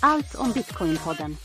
Allt om Bitcoin-podden.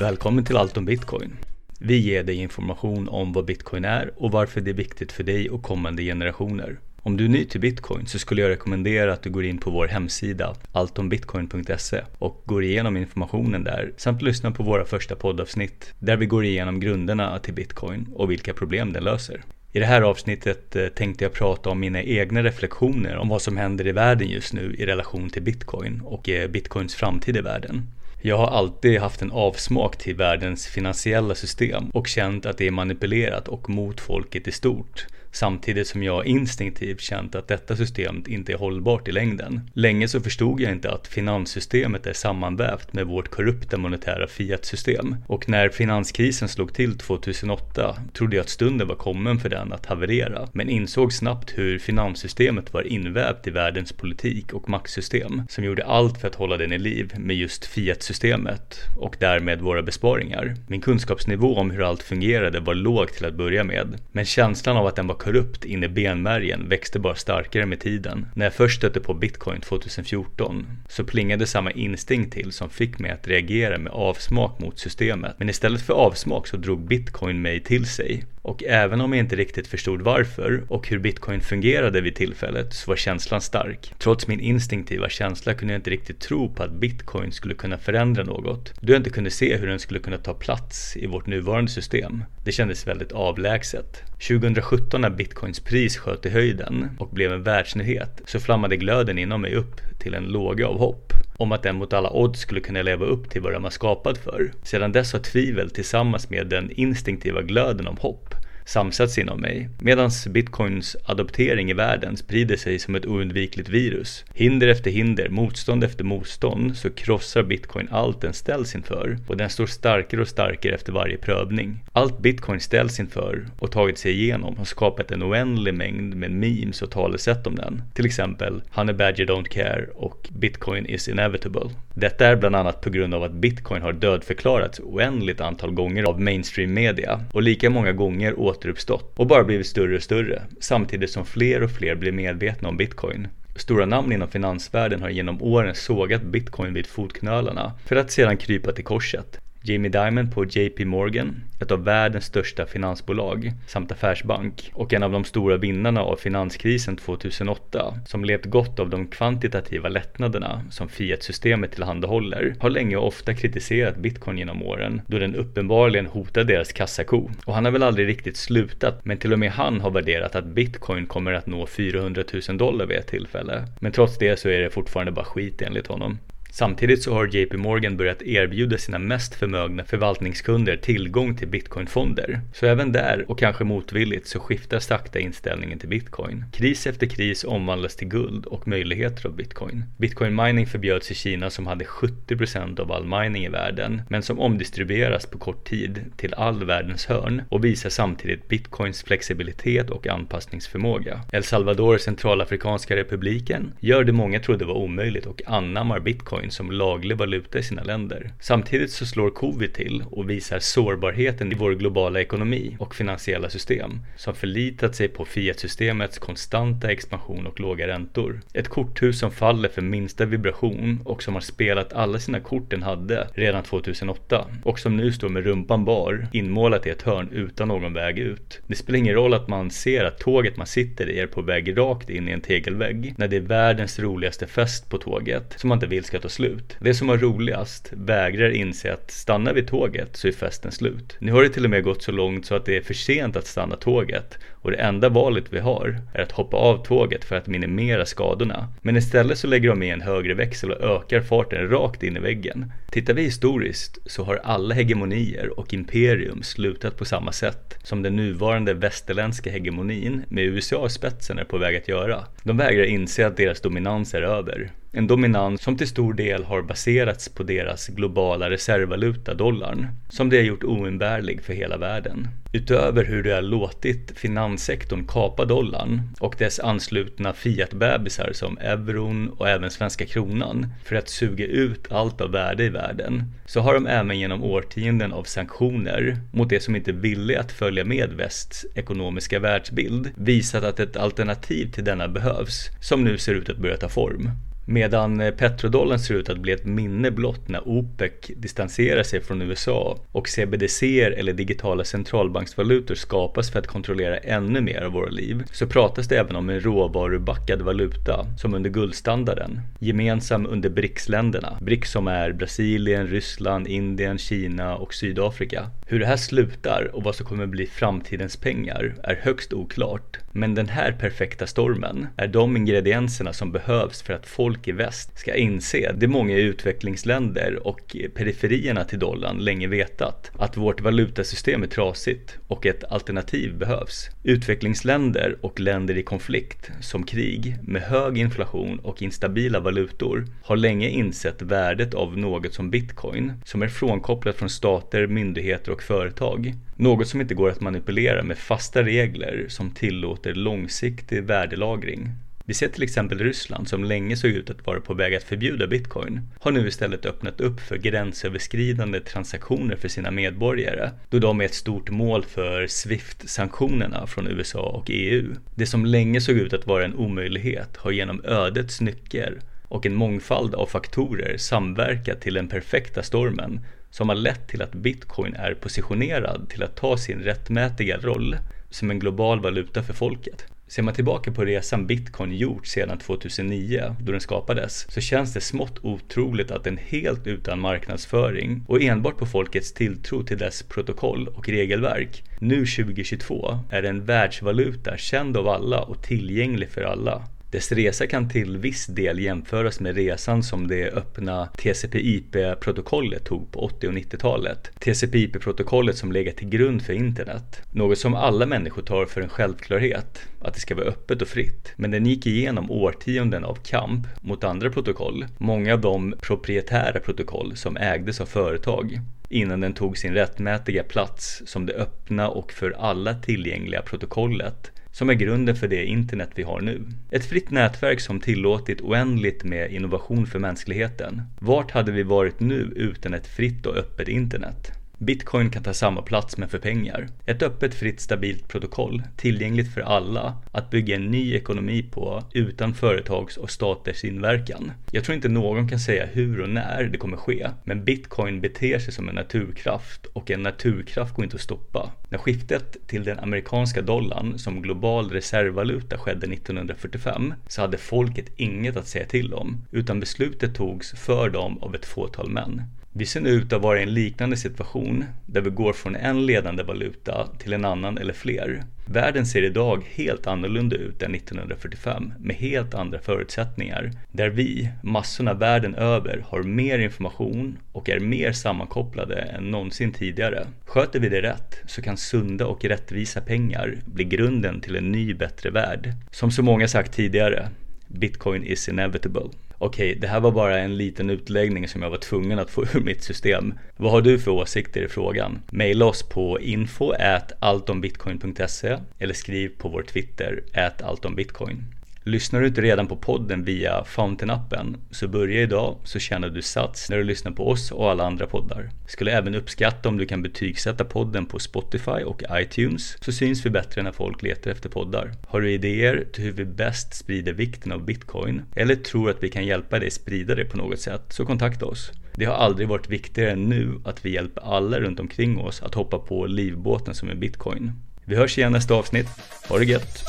Välkommen till Allt om Bitcoin. Vi ger dig information om vad Bitcoin är och varför det är viktigt för dig och kommande generationer. Om du är ny till Bitcoin så skulle jag rekommendera att du går in på vår hemsida alltombitcoin.se och går igenom informationen där samt lyssnar på våra första poddavsnitt där vi går igenom grunderna till Bitcoin och vilka problem den löser. I det här avsnittet eh, tänkte jag prata om mina egna reflektioner om vad som händer i världen just nu i relation till Bitcoin och eh, Bitcoins framtid i världen. Jag har alltid haft en avsmak till världens finansiella system och känt att det är manipulerat och mot folket i stort. Samtidigt som jag instinktivt känt att detta system inte är hållbart i längden. Länge så förstod jag inte att finanssystemet är sammanvävt med vårt korrupta monetära fiatsystem. Och när finanskrisen slog till 2008 trodde jag att stunden var kommen för den att haverera. Men insåg snabbt hur finanssystemet var invävt i världens politik och maktsystem. Som gjorde allt för att hålla den i liv med just fiatsystemet och därmed våra besparingar. Min kunskapsnivå om hur allt fungerade var låg till att börja med. Men känslan av att den var korrupt in i benmärgen växte bara starkare med tiden. När jag först stötte på bitcoin 2014 så plingade samma instinkt till som fick mig att reagera med avsmak mot systemet. Men istället för avsmak så drog bitcoin mig till sig. Och även om jag inte riktigt förstod varför och hur bitcoin fungerade vid tillfället så var känslan stark. Trots min instinktiva känsla kunde jag inte riktigt tro på att bitcoin skulle kunna förändra något. Då jag inte kunde se hur den skulle kunna ta plats i vårt nuvarande system. Det kändes väldigt avlägset. 2017 när bitcoins pris sköt i höjden och blev en världsnyhet så flammade glöden inom mig upp till en låga av hopp om att den mot alla odds skulle kunna leva upp till vad den var skapad för. Sedan dess har tvivel tillsammans med den instinktiva glöden om hopp samsats inom mig. Medan bitcoins adoptering i världen sprider sig som ett oundvikligt virus. Hinder efter hinder, motstånd efter motstånd, så krossar bitcoin allt den ställs inför. Och den står starkare och starkare efter varje prövning. Allt bitcoin ställs inför och tagit sig igenom har skapat en oändlig mängd med memes och talesätt om den. Till exempel Honey Badger Don't Care och Bitcoin is inevitable. Detta är bland annat på grund av att bitcoin har dödförklarats oändligt antal gånger av mainstream media och lika många gånger återuppstått och bara blivit större och större samtidigt som fler och fler blir medvetna om bitcoin. Stora namn inom finansvärlden har genom åren sågat bitcoin vid fotknölarna för att sedan krypa till korset. Jamie Dimon på JP Morgan, ett av världens största finansbolag samt affärsbank och en av de stora vinnarna av finanskrisen 2008 som levt gott av de kvantitativa lättnaderna som Fiat-systemet tillhandahåller har länge och ofta kritiserat bitcoin genom åren då den uppenbarligen hotar deras kassako. Och han har väl aldrig riktigt slutat men till och med han har värderat att bitcoin kommer att nå 400 000 dollar vid ett tillfälle. Men trots det så är det fortfarande bara skit enligt honom. Samtidigt så har JP Morgan börjat erbjuda sina mest förmögna förvaltningskunder tillgång till bitcoinfonder. Så även där, och kanske motvilligt, så skiftar sakta inställningen till bitcoin. Kris efter kris omvandlas till guld och möjligheter av bitcoin. Bitcoin mining förbjöds i Kina som hade 70% av all mining i världen, men som omdistribueras på kort tid till all världens hörn och visar samtidigt bitcoins flexibilitet och anpassningsförmåga. El Salvador, Centralafrikanska republiken, gör det många trodde var omöjligt och anammar bitcoin bitcoin som laglig valuta i sina länder. Samtidigt så slår covid till och visar sårbarheten i vår globala ekonomi och finansiella system som förlitat sig på fiatsystemets konstanta expansion och låga räntor. Ett korthus som faller för minsta vibration och som har spelat alla sina kort den hade redan 2008 och som nu står med rumpan bar inmålat i ett hörn utan någon väg ut. Det spelar ingen roll att man ser att tåget man sitter i är på väg rakt in i en tegelvägg när det är världens roligaste fest på tåget som man inte vill ska ta slut. Det som var roligast vägrar inse att stannar vi tåget så är festen slut. Nu har det till och med gått så långt så att det är för sent att stanna tåget och det enda valet vi har är att hoppa av tåget för att minimera skadorna. Men istället så lägger de i en högre växel och ökar farten rakt in i väggen. Tittar vi historiskt så har alla hegemonier och imperium slutat på samma sätt som den nuvarande västerländska hegemonin med USA i spetsen är på väg att göra. De vägrar inse att deras dominans är över. En dominans som till stor del har baserats på deras globala reservvaluta, dollarn, som det har gjort oumbärlig för hela världen. Utöver hur det har låtit finanssektorn kapa dollarn och dess anslutna fiatbebisar som euron och även svenska kronan för att suga ut allt av värde i världen så har de även genom årtionden av sanktioner mot det som inte ville att följa med västs ekonomiska världsbild visat att ett alternativ till denna behövs som nu ser ut att börja ta form. Medan eh, petrodollarn ser ut att bli ett minne blott när OPEC distanserar sig från USA och CBDC eller digitala centralbanksvalutor skapas för att kontrollera ännu mer av våra liv så pratas det även om en råvarubackad valuta som under guldstandarden, gemensam under BRICS-länderna. BRICS som är Brasilien, Ryssland, Indien, Kina och Sydafrika. Hur det här slutar och vad som kommer bli framtidens pengar är högst oklart. Men den här perfekta stormen är de ingredienserna som behövs för att folk i väst ska inse det många utvecklingsländer och periferierna till dollarn länge vetat. Att vårt valutasystem är trasigt och ett alternativ behövs. Utvecklingsländer och länder i konflikt, som krig, med hög inflation och instabila valutor, har länge insett värdet av något som bitcoin, som är frånkopplat från stater, myndigheter och företag. Något som inte går att manipulera med fasta regler som tillåter långsiktig värdelagring. Vi ser till exempel Ryssland som länge såg ut att vara på väg att förbjuda bitcoin har nu istället öppnat upp för gränsöverskridande transaktioner för sina medborgare då de är ett stort mål för Swift-sanktionerna från USA och EU. Det som länge såg ut att vara en omöjlighet har genom ödets nycker och en mångfald av faktorer samverkat till den perfekta stormen som har lett till att bitcoin är positionerad till att ta sin rättmätiga roll som en global valuta för folket. Ser man tillbaka på resan bitcoin gjort sedan 2009 då den skapades så känns det smått otroligt att den helt utan marknadsföring och enbart på folkets tilltro till dess protokoll och regelverk nu 2022 är en världsvaluta känd av alla och tillgänglig för alla. Dess resa kan till viss del jämföras med resan som det öppna TCP/IP-protokollet tog på 80 och 90-talet. TCP/IP-protokollet som legat till grund för internet. Något som alla människor tar för en självklarhet, att det ska vara öppet och fritt. Men den gick igenom årtionden av kamp mot andra protokoll. Många av dem proprietära protokoll som ägdes av företag innan den tog sin rättmätiga plats som det öppna och för alla tillgängliga protokollet som är grunden för det internet vi har nu. Ett fritt nätverk som tillåtit oändligt med innovation för mänskligheten. Vart hade vi varit nu utan ett fritt och öppet internet? Bitcoin kan ta samma plats men för pengar. Ett öppet, fritt, stabilt protokoll, tillgängligt för alla, att bygga en ny ekonomi på utan företags och staters inverkan. Jag tror inte någon kan säga hur och när det kommer ske, men bitcoin beter sig som en naturkraft och en naturkraft går inte att stoppa. När skiftet till den amerikanska dollarn som global reservvaluta skedde 1945 så hade folket inget att säga till om, utan beslutet togs för dem av ett fåtal män. Vi ser nu ut att vara i en liknande situation där vi går från en ledande valuta till en annan eller fler. Världen ser idag helt annorlunda ut än 1945 med helt andra förutsättningar. Där vi, massorna världen över, har mer information och är mer sammankopplade än någonsin tidigare. Sköter vi det rätt så kan sunda och rättvisa pengar bli grunden till en ny bättre värld. Som så många sagt tidigare, Bitcoin is inevitable. Okej, det här var bara en liten utläggning som jag var tvungen att få ur mitt system. Vad har du för åsikter i frågan? Maila oss på info alltombitcoin.se eller skriv på vår Twitter alltombitcoin. Lyssnar du inte redan på podden via Fountain-appen så börja idag så tjänar du sats när du lyssnar på oss och alla andra poddar. Skulle även uppskatta om du kan betygsätta podden på Spotify och iTunes så syns vi bättre när folk letar efter poddar. Har du idéer till hur vi bäst sprider vikten av bitcoin eller tror att vi kan hjälpa dig sprida det på något sätt så kontakta oss. Det har aldrig varit viktigare än nu att vi hjälper alla runt omkring oss att hoppa på livbåten som är bitcoin. Vi hörs igen nästa avsnitt. Ha det gött!